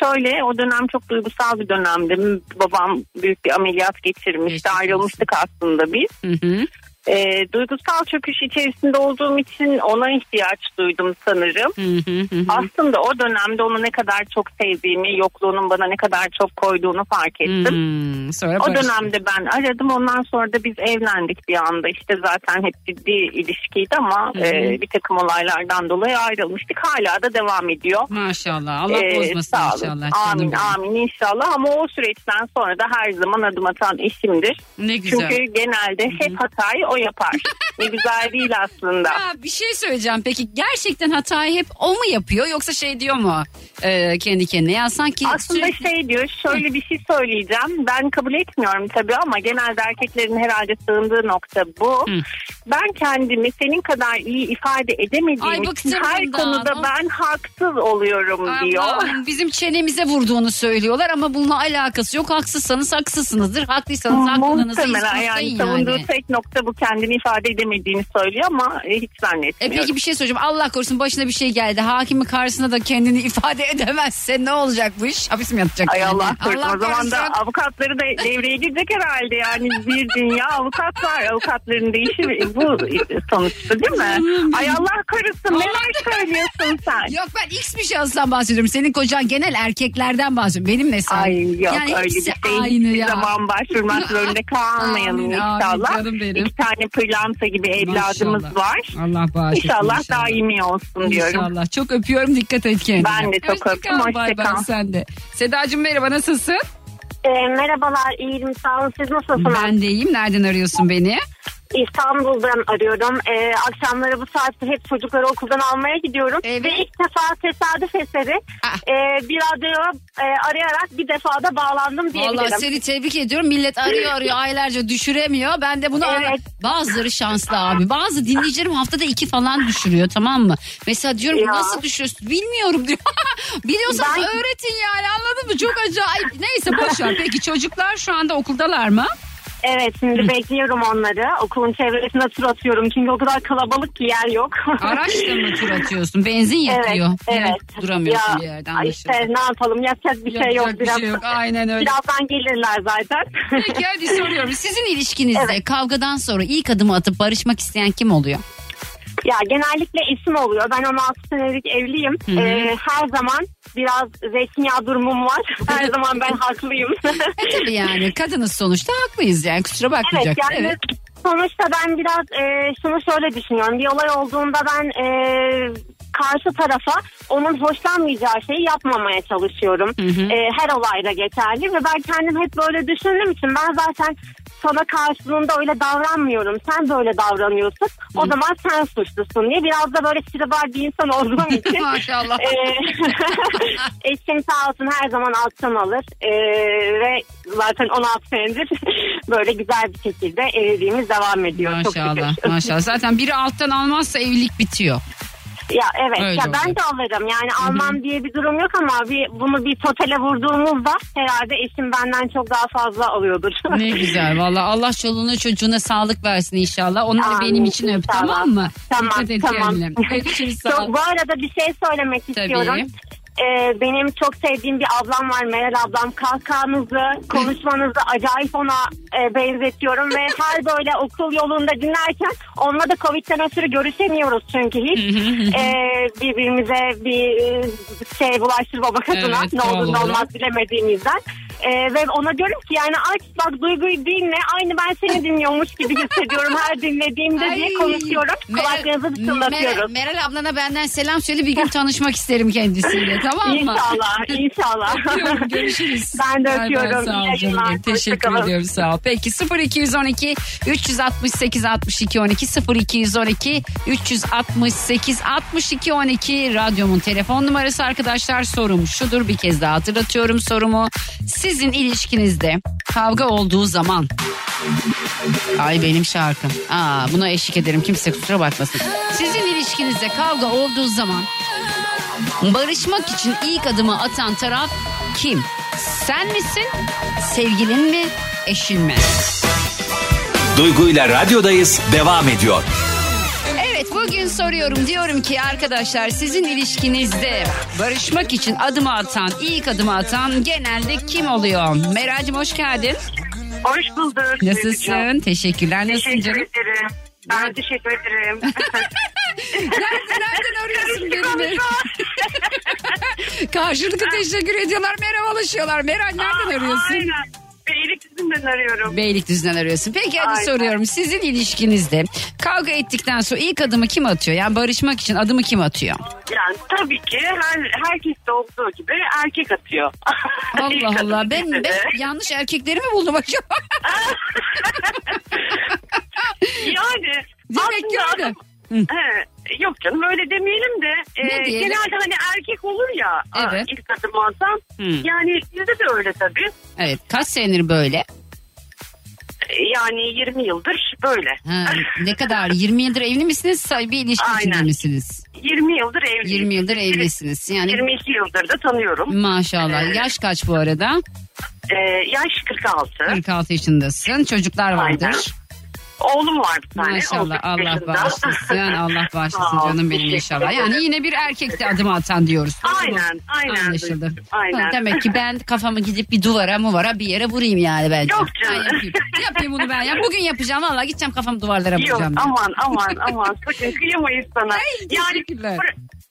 Şöyle o dönem çok duygusal bir dönemdi. Babam büyük bir ameliyat geçirmişti. Geçmiş. Ayrılmıştık aslında biz. Hı hı. Ee, duygusal çöküş içerisinde olduğum için ona ihtiyaç duydum sanırım. Hı hı hı. Aslında o dönemde onu ne kadar çok sevdiğimi, yokluğunun bana ne kadar çok koyduğunu fark ettim. Hmm, sonra O dönemde ben aradım. Ondan sonra da biz evlendik bir anda. İşte zaten hep ciddi ilişkiydi ama Hı hı. e, bir takım olaylardan dolayı ayrılmıştık. Hala da devam ediyor. Maşallah. Allah Ee, bozmasın sağ olun. inşallah. Amin amin inşallah ama o süreçten sonra da her zaman adım atan eşimdir. Ne güzel. Çünkü genelde hep hatayı o yapar. ne güzel değil aslında. Ya bir şey söyleyeceğim. Peki gerçekten hatayı hep o mu yapıyor yoksa şey diyor mu e, kendi kendine? Ya sanki Aslında sürekli- şey diyor şöyle bir şey söyleyeceğim ben kabul etmiyorum tabii ama genelde erkeklerin herhalde sığındığı nokta bu. Hı. Ben kendimi senin kadar iyi ifade edemediğim Ay, için her bundan. konuda ben haksız oluyorum diyor. Allah'ım, bizim çenemize vurduğunu söylüyorlar ama bununla alakası yok. Haksızsanız haksızsınızdır. Haklıysanız haklılığınızı Muhtemelen yani savunduğu tek nokta bu kendini ifade edemediğini söylüyor ama e, hiç E zannetmiyorum. peki bir şey soracağım. Allah korusun başına bir şey geldi. Hakimin karşısında da kendini ifade edemezse ne olacak bu iş? Hapis mi yatacak? Ay yani? Allah korusun. O zaman da avukatları da devreye girecek herhalde. Yani bir dünya avukat var. Avukatların da işi bu sonuçta değil mi? Ay Allah korusun. Neler söylüyorsun sen? Yok ben X bir şahıstan bahsediyorum. Senin kocan genel erkeklerden bahsediyorum. Benim ne sen? Ay yok yani öyle bir şey. aynı ya. zaman başvurmak zorunda kalmayalım Amin, inşallah. amin canım benim. İki tane pırlanta gibi evladımız Maşallah. var. Allah bağışlasın İnşallah, inşallah. daimi olsun diyorum. İnşallah. Çok öpüyorum. Dikkat et kendine. Ben de çok Hoşça öptüm, kal, hoşça bay bay kal. sen de. Sedacığım merhaba nasılsın? merhabalar, iyiyim. Sağ olun. Siz nasılsınız? Ben de iyiyim. Nereden arıyorsun beni? İstanbul'dan arıyorum. Ee, akşamları bu saatte hep çocukları okuldan almaya gidiyorum. Evet. Ve ilk defa tesadüf eseri Ah. e, bir radyoya e, arayarak bir defada bağlandım diyebilirim. Vallahi seni tebrik ediyorum. Millet arıyor arıyor aylarca düşüremiyor. Ben de bunu Evet. ara- bazıları şanslı abi. Bazı dinleyicilerim haftada iki falan düşürüyor tamam mı? Mesela diyorum Ya. nasıl düşürüyorsun? Bilmiyorum diyor. Biliyorsanız Ben- öğretin yani anladın mı? Çok acayip. Neyse boş ver. Peki çocuklar şu anda okuldalar mı? Evet şimdi bekliyorum onları. Okulun çevresine tur atıyorum. Çünkü o kadar kalabalık ki yer yok. Araçla mı tur atıyorsun? Benzin yakıyor. Evet, Yani evet. Duramıyorsun Ya, bir yerde ay anlaşıldı. işte ne yapalım yapacak bir şey Yapacak yok. bir Biraz, şey yok. Aynen öyle. Birazdan gelirler zaten. Peki hadi soruyorum. Sizin ilişkinizde Evet. kavgadan sonra ilk adımı atıp barışmak isteyen kim oluyor? Ya genellikle eşim oluyor. Ben 16 senelik evliyim. Hı hı. Ee, her zaman biraz zeytinyağı durumum var. Her zaman ben haklıyım. E tabii yani kadınız sonuçta haklıyız yani kusura bakmayacak. evet yani sonuçta ben biraz e, şunu şöyle düşünüyorum. Bir olay olduğunda ben e, karşı tarafa onun hoşlanmayacağı şeyi yapmamaya çalışıyorum. Hı hı. E, her olayda geçerli ve ben kendim hep böyle düşündüğüm için ben zaten sana karşılığında öyle davranmıyorum. Sen böyle davranıyorsun. O zaman sen suçlusun diye biraz da böyle siribar bir insan olduğum için. Maşallah. Ee, eşim sağ olsun her zaman alttan alır Ee, ve zaten 16 senedir böyle güzel bir şekilde evliliğimiz devam ediyor. Çok Maşallah şükür. maşallah. Zaten biri alttan almazsa evlilik bitiyor. Ya evet Öyle ya ben oluyor. de alırım yani almam diye bir durum yok ama bir, bunu bir totale vurduğumuzda herhalde eşim benden çok daha fazla alıyordur. Ne güzel valla Allah çoluğuna çocuğuna sağlık versin inşallah. Onları Amin, benim için öp tamam mı? Tamam Dikkat et tamam. ol. Çok, bu arada bir şey söylemek Tabii. istiyorum. E, benim çok sevdiğim bir ablam var Meral ablam. Kahkahanızı, konuşmanızı acayip ona e, benzetiyorum. Ve her böyle okul yolunda dinlerken onunla da Covid'den ötürü görüşemiyoruz çünkü hiç. E, birbirimize bir e, şey bulaştırmamak adına Evet, ne olur ne olmaz bilemediğimizden. E, ve ona diyorum ki yani aç bak duyguyu dinle aynı ben seni dinliyormuş gibi hissediyorum her dinlediğimde diye Ay, konuşuyorum. Meral- Kulaklarınızı çınlatıyoruz. Meral, Meral ablana benden selam söyle bir gün tanışmak isterim kendisiyle tamam mı? İnşallah, inşallah. Öpüyorum, görüşürüz. Ben de Bay bay, öpüyorum. Sağ ol İyi canım. yayınlar. benim. Teşekkür Hoşçakalın. ediyorum sağ ol. Peki 0212 368 62 12 0212 368 62 12 radyomun telefon numarası arkadaşlar sorum şudur bir kez daha hatırlatıyorum sorumu. Sizin ilişkinizde kavga olduğu zaman Ay benim şarkım. Aa, buna eşlik ederim kimse kusura bakmasın. Sizin ilişkinizde kavga olduğu zaman barışmak için ilk adımı atan taraf kim? Sen misin? Sevgilin mi? Eşin mi? Duygu ile radyodayız devam ediyor. Bugün soruyorum diyorum ki arkadaşlar sizin ilişkinizde barışmak için adımı atan ilk adımı atan genelde kim oluyor? Meral'cim hoş geldin. Hoş bulduk. Nasılsın? Teşekkürler. Nasılsın Teşekkür canım? ederim. Ben teşekkür ederim. Nereden, nereden arıyorsun beni? Karşılıklı teşekkür ediyorlar. Merhabalaşıyorlar. Meral nereden arıyorsun? Aynen. Beylikdüzü'nden arıyorum. Beylikdüzü'nden arıyorsun. Peki hadi Aynen. soruyorum. Sizin ilişkinizde kavga ettikten sonra ilk adımı kim atıyor? Yani barışmak için adımı kim atıyor? Yani tabii ki her herkeste olduğu gibi erkek atıyor. İlk Allah adım Allah. Ben, de. ben yanlış erkekleri mi buldum acaba? yani Demek ki aslında öyle. He, yok canım öyle demeyelim de e, Ne diyelim? genelde hani erkek olur ya Evet. ilk adım atan. Hı. Yani bizde de öyle tabii. Evet. Kaç senedir böyle? E, Yani 20 yıldır böyle. Ha, ne kadar? 20 yıldır evli misiniz? Bir ilişki içinde Aynen. misiniz? 20 yıldır evliyim. 20 yıldır evlisiniz. Yani 22 yıldır da tanıyorum. maşallah. Evet. Yaş kaç bu arada? Ee, yaş 46. 46 yaşındasın. Çocuklar vardır. Oğlum var bir tane. Maşallah 18 Allah bağışlasın. Allah bağışlasın canım benim inşallah. Yani yine bir erkekte adım atan diyoruz. Aynen, aynen. Anlaşıldı. Aynen. Demek ki ben kafamı gidip bir duvara muvara bir yere vurayım yani bence. Yok canım. Ha, yapayım. yapayım bunu ben. Ya bugün yapacağım valla gideceğim kafamı duvarlara Yok vuracağım. ben. aman aman aman sakın kıyamayız sana. Ay, yani.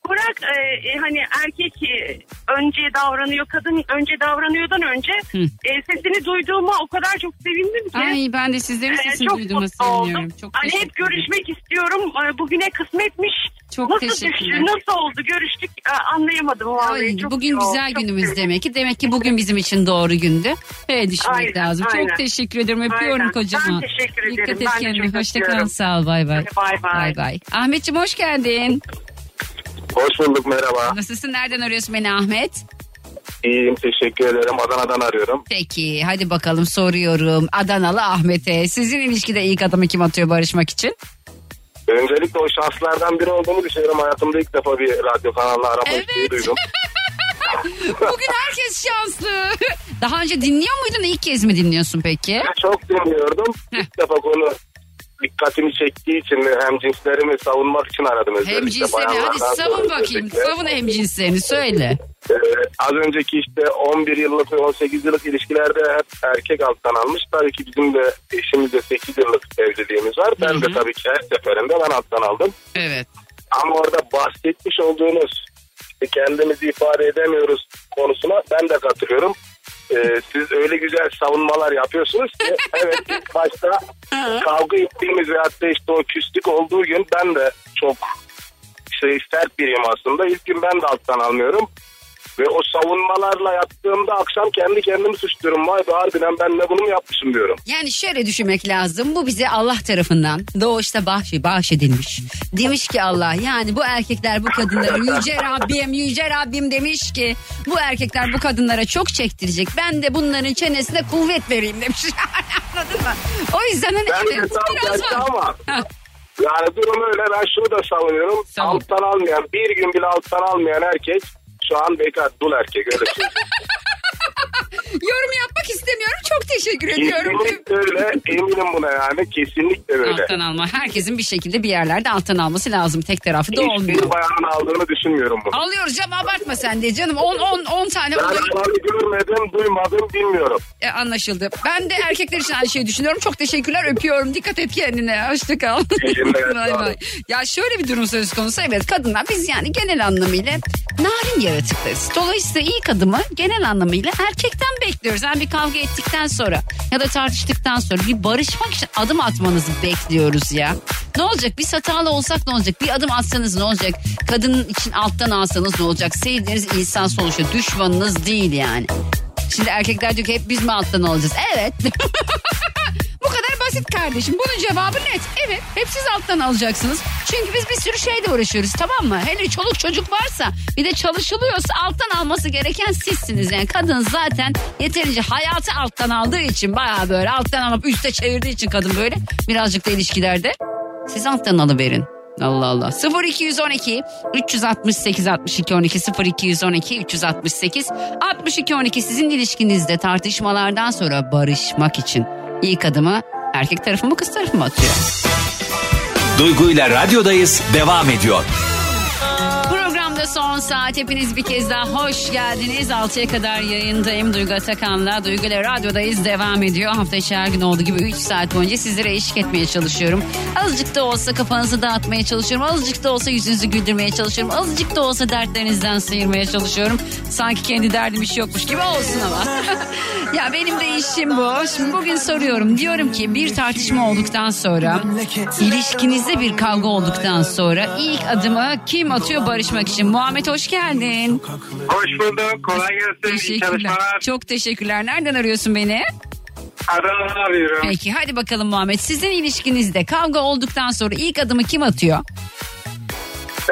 Bırak, e, e, hani erkek e, önce davranıyor kadın önce davranıyordan önce Hı. e, sesini duyduğuma o kadar çok sevindim ki. Ay ben de sizlerin E, sesini çok duyduğuma mutlu seviniyorum. oldum. Çok hani hep görüşmek istiyorum. E, Bugüne kısmetmiş. Çok nasıl teşekkürler. düştü, nasıl oldu görüştük e, anlayamadım vallahi. Ay, Çok bugün oldu, güzel çok günümüz sevindim. demek ki. Demek ki bugün bizim için doğru gündü. Böyle düşünmek Aynen, lazım. aynen. Çok teşekkür ederim. Öpüyorum Aynen. kocaman. Ben teşekkür ederim. Dikkat et kendine. çok Hoşça kal. öpüyorum. Sağ ol. Bay bay. Hadi bay bay. Bay bay. Ahmetciğim hoş geldin. Hoş bulduk merhaba. Nasılsın? Nereden arıyorsun beni Ahmet? İyiyim teşekkür ederim. Adana'dan arıyorum. Peki hadi bakalım soruyorum. Adanalı Ahmet'e. Sizin ilişkide ilk adımı kim atıyor barışmak için? Öncelikle o şanslardan biri olduğumu düşünüyorum. Hayatımda ilk defa bir radyo kanalına arama Evet. isteği duydum. Bugün herkes şanslı. Daha önce dinliyor muydun? İlk kez mi dinliyorsun peki? Çok dinliyordum. İlk defa konu dikkatimi çektiği için hem cinslerimi savunmak için aradım. Hem cinslerini hadi savun bakayım. özellikle. Savun hem cinslerini söyle. Ee, az önceki işte 11 yıllık ve 18 yıllık ilişkilerde hep erkek alttan almış. Tabii ki bizim de eşimizle 8 yıllık evliliğimiz var. Ben de tabii ki her seferinde ben alttan aldım. Evet. Ama orada bahsetmiş olduğunuz kendimizi ifade edemiyoruz konusuna ben de katılıyorum. Ee, siz öyle güzel savunmalar yapıyorsunuz ki evet ilk başta kavga ettiğimiz ve hatta işte o küslük olduğu gün ben de çok şey sert biriyim aslında. İlk gün ben de alttan almıyorum. Ve o savunmalarla yattığımda akşam kendi kendimi suçluyorum. Vay be harbiden ben ne bunu mu yapmışım diyorum. Yani şöyle düşünmek lazım. Bu bize Allah tarafından doğuşta bahşi, bahşedilmiş. Demiş ki Allah yani bu erkekler bu kadınlara yüce Rabbim yüce Rabbim demiş ki bu erkekler bu kadınlara çok çektirecek. Ben de bunların çenesine kuvvet vereyim demiş. Anladın mı? O yüzden hani Ben evet biraz var. ama yani durum öyle ben şunu da savunuyorum. Savun. Alttan almayan bir gün bile alttan almayan erkek şu an bekar dul erkek öyle söyleyeyim. Yorum yapmak istemiyorum. Çok teşekkür ediyorum. Kesinlikle öyle. Eminim buna yani. Kesinlikle öyle. Alttan alma. Herkesin bir şekilde bir yerlerde alttan alması lazım. Tek tarafı da olmuyor. Hiçbir bayanın aldığını düşünmüyorum bunu. Alıyoruz canım abartma sen de canım. 10 10 10 tane oluyor. alanı görmedim, duymadım, bilmiyorum. E, anlaşıldı. Ben de erkekler için aynı şeyi düşünüyorum. Çok teşekkürler öpüyorum. Dikkat et kendine. Hoşça kal. İyi günler, Bay bay. Ya şöyle bir durum söz konusu. Evet kadınlar biz yani genel anlamıyla narin yaratıklarız. Dolayısıyla ilk adımı genel anlamıyla erkekten bekliyoruz. Yani bir kavga ettikten sonra ya da tartıştıktan sonra bir barışmak için adım atmanızı bekliyoruz ya. Ne olacak? Biz hatalı olsak ne olacak? Bir adım atsanız ne olacak? Kadının için alttan alsanız ne olacak? Sevdiğiniz insan sonuçta düşmanınız değil yani. Şimdi erkekler diyor ki hep biz mi alttan alacağız? Evet. Basit kardeşim. Bunun cevabı net. Evet hep siz alttan alacaksınız. Çünkü biz bir sürü şeyle uğraşıyoruz tamam mı? Hele çoluk çocuk varsa bir de çalışılıyorsa alttan alması gereken sizsiniz. Yani kadın zaten yeterince hayatı alttan aldığı için bayağı böyle alttan alıp üste çevirdiği için kadın böyle birazcık da ilişkilerde siz alttan alıverin. Allah Allah. 0212 368 62 12 0212 368 62 12 sizin ilişkinizde tartışmalardan sonra barışmak için ilk adımı erkek tarafı mı kız tarafı mı atıyor? Duygu ile radyodayız devam ediyor. Son saat hepiniz bir kez daha hoş geldiniz. 6'ya kadar yayındayım Duygu Atakan'la. Duygu ile radyodayız devam ediyor. Hafta içi her gün olduğu gibi 3 saat boyunca sizlere eşlik etmeye çalışıyorum. Azıcık da olsa kafanızı dağıtmaya çalışıyorum. Azıcık da olsa yüzünüzü güldürmeye çalışıyorum. Azıcık da olsa dertlerinizden sıyırmaya çalışıyorum. Sanki kendi derdim şey yokmuş gibi olsun ama. ya benim de işim bu. Şimdi bugün soruyorum. Diyorum ki bir tartışma olduktan sonra ilişkinizde bir kavga olduktan sonra ilk adımı kim atıyor barışmak için? Muhammed hoş geldin. Hoş bulduk. Kolay gelsin. Teşekkürler. Çok teşekkürler. Nereden arıyorsun beni? Adana'dan arıyorum. Peki hadi bakalım Muhammed. Sizin ilişkinizde kavga olduktan sonra ilk adımı kim atıyor?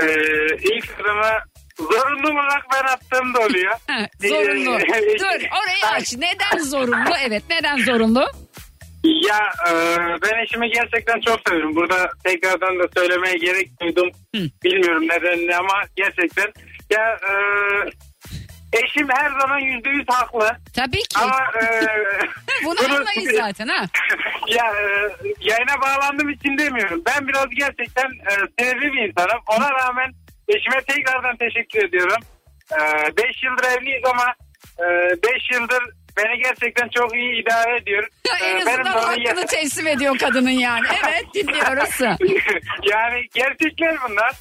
Ee, ilk adımı zorunlu olarak ben attığım da oluyor. Zorunlu. Ee, Dur orayı aç. Neden zorunlu? Evet neden zorunlu? Ya e, ben eşimi gerçekten çok seviyorum. Burada tekrardan da söylemeye gerek duydum. Bilmiyorum nedenini ama gerçekten. Ya e, eşim her zaman yüzde yüz haklı. Tabii ki. Ama e, Bunu anlayın zaten ha. ya e, yayına bağlandığım için demiyorum. Ben biraz gerçekten e, sinirli bir insanım. Ona rağmen eşime tekrardan teşekkür ediyorum. 5 yıldır evliyiz ama 5 yıldır beni gerçekten çok iyi idare ediyor. en E, azından onu- hakkını teslim ediyor kadının yani. Evet dinliyoruz. yani gerçekler bunlar.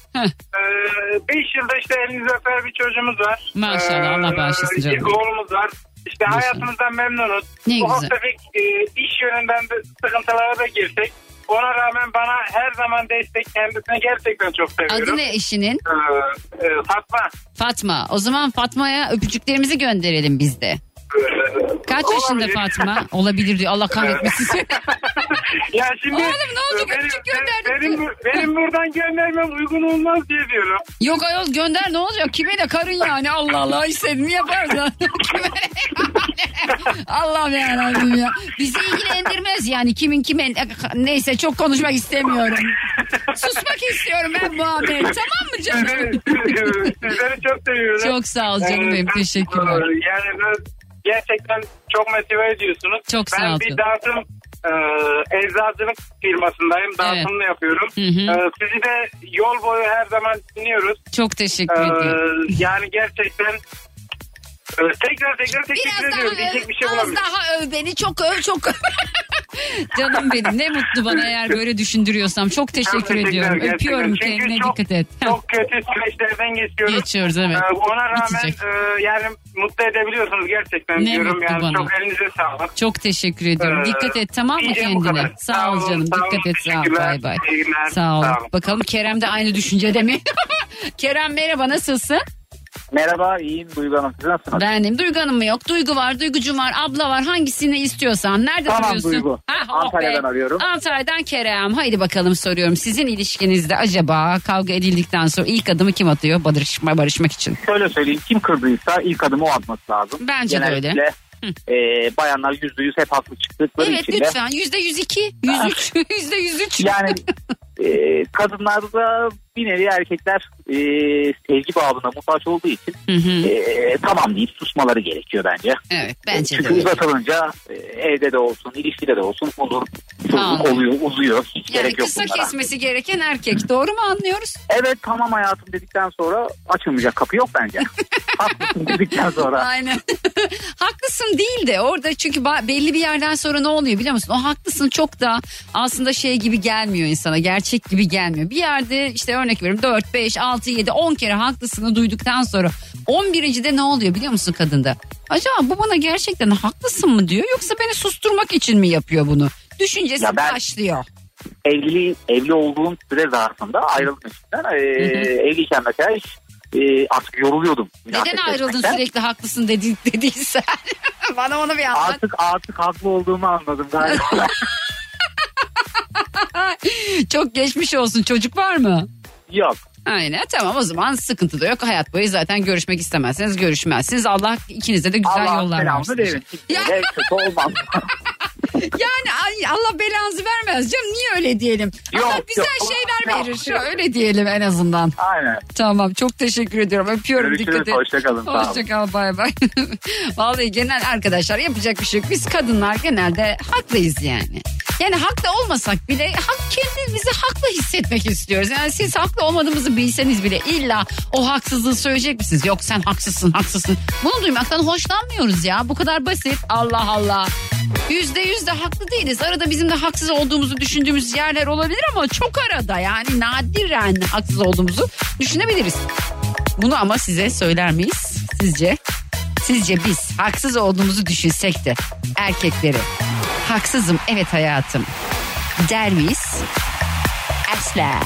5 yılda işte elinizi öper bir çocuğumuz var. Maşallah, Allah bağışlasın canım. Oğlumuz var. İşte hayatımızdan memnunuz. Ne Ufak güzel. tefek e, iş yönünden de sıkıntılara da girsek. Ona rağmen bana her zaman destek kendisine gerçekten çok seviyorum. Adı ne eşinin? Ee, e, Fatma. Fatma. O zaman Fatma'ya öpücüklerimizi gönderelim biz de. Kaç yaşında Olabilir. Fatma? Olabilir diyor. Allah kahretmesin. ya şimdi Oğlum ne olacak? benim, Öpücük gönderdik. benim, benim buradan göndermem uygun olmaz diye diyorum. Yok ayol gönder ne olacak? Kime de karın yani. Allah Allah istediğini yapar zaten. Kime ne yani? Allah'ım yarabbim ya. Bizi ilgilendirmez yani kimin kime neyse çok konuşmak istemiyorum. Susmak istiyorum ben Muhammed. Tamam mı canım? Sizleri, çok seviyorum. Çok sağ ol canım benim, teşekkürler. Yani ben gerçekten çok motive ediyorsunuz. Çok sağ ben ol bir dağıtım e, eczacılık firmasındayım. Dağıtımını yapıyorum. Hı hı. E, sizi de yol boyu her zaman dinliyoruz. Çok teşekkür E, ediyorum. yani gerçekten tekrar tekrar teşekkür Biraz daha ediyorum. Diyecek bir şey az bulamıyorum. daha öv beni çok öv çok öv. Canım benim ne mutlu bana eğer böyle düşündürüyorsam. Çok teşekkür ediyorum. gerçekten. Öpüyorum Çünkü kendine çok- dikkat et. Çok kötü süreçlerden geçiyoruz. Geçiyoruz evet. Ee, ona rağmen Bitecek. e, yani mutlu edebiliyorsunuz gerçekten Ne diyorum. mutlu Yani bana. çok elinize sağlık. Çok teşekkür ediyorum. Ee, Dikkat et tamam mı diyeceğim bu kendine? kadar. Sağ Sağ ol olun, canım. sağ olun. Dikkat et. Sağ ol. Teşekkürler. Bay bay. İyi günler. Sağ ol. Sağ olun. Bakalım Kerem de aynı düşüncede mi? Kerem merhaba nasılsın? Merhaba iyiyim Duygu Hanım siz nasılsınız? Benim Duygu Hanım mı yok? Duygu var, Duygucum var, abla var. Hangisini istiyorsan. Nerede Tamam, arıyorsun? Duygu. oh Antalya'dan be. arıyorum. Antalya'dan Kerem. Haydi bakalım soruyorum. Sizin ilişkinizde acaba kavga edildikten sonra ilk adımı kim atıyor barışma, barışmak için? Şöyle söyleyeyim kim kırdıysa ilk adımı o atması lazım. Bence de öyle. Genellikle, e, bayanlar yüzde yüz hep haklı çıktıkları Evet için de lütfen. Yüzde yüz iki, yüz üç, yüzde yüz üç. yani E, kadınlarda bir nevi erkekler e, sevgi bağına muhtaç olduğu için e, tamam deyip susmaları gerekiyor bence. Evet bence de Çünkü uzatılınca e, evde de olsun, ilişkide de olsun olur, Tamam. oluyor, uzuyor. Hiç Yani gerek yok kısa bunlara. kesmesi gereken erkek. Doğru mu anlıyoruz? Evet tamam hayatım dedikten sonra açılmayacak kapı yok bence. Haklısın dedikten sonra. Aynen. haklısın değil de orada çünkü belli bir yerden sonra ne oluyor biliyor musun? O haklısın çok da aslında şey gibi gelmiyor insana. Gerçek gibi gelmiyor. Bir yerde işte örnek veriyorum 4, 5, 6, 7, 10 kere haklısını duyduktan sonra 11. de ne oluyor biliyor musun kadında? Acaba bu bana gerçekten haklısın mı diyor yoksa beni susturmak için mi yapıyor bunu? Düşüncesi Ya ben- başlıyor. Evli, evli olduğum süre zarfında ayrıldım eşimden. Ee, evliyken mesela hiç, e, artık yoruluyordum. Neden ayrıldın etmekten. sürekli haklısın dedi, dediysen? bana onu bir anlat. Artık artık haklı olduğumu anladım galiba. Çok geçmiş olsun çocuk var mı? Yok. Aynen tamam o zaman sıkıntı da yok. Hayat boyu zaten görüşmek istemezseniz görüşmezsiniz. Allah ikinize de güzel Allah yollar versin. verin. Ya. Kötü olmaz. Yani Allah belanızı vermez canım niye öyle diyelim. Yok, Allah güzel yok. şeyler verir şu öyle diyelim en azından. Aynen. Tamam çok teşekkür ediyorum öpüyorum Görüşürüz, dikkat et. hoşça kalın, sağ olun. Hoşça kal bay bay. Vallahi genel arkadaşlar yapacak bir şey yok. Biz kadınlar genelde haklıyız yani. Yani haklı olmasak bile hak kendimizi haklı hissetmek istiyoruz. Yani siz haklı olmadığımızı bilseniz bile illa o haksızlığı söyleyecek misiniz? Yok sen haksızsın haksızsın. Bunu duymaktan hoşlanmıyoruz ya. Bu kadar basit. Allah Allah. Yüzde yüz de haklı değiliz. Arada bizim de haksız olduğumuzu düşündüğümüz yerler olabilir ama çok arada yani nadiren haksız olduğumuzu düşünebiliriz. Bunu ama size söyler miyiz sizce? Sizce biz haksız olduğumuzu düşünsek de erkekleri haksızım evet hayatım der miyiz? Asla.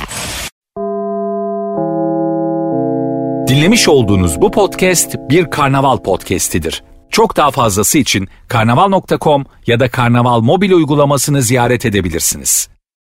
Dinlemiş olduğunuz bu podcast bir karnaval podcastidir. Çok daha fazlası için karnaval.com ya da karnaval mobil uygulamasını ziyaret edebilirsiniz.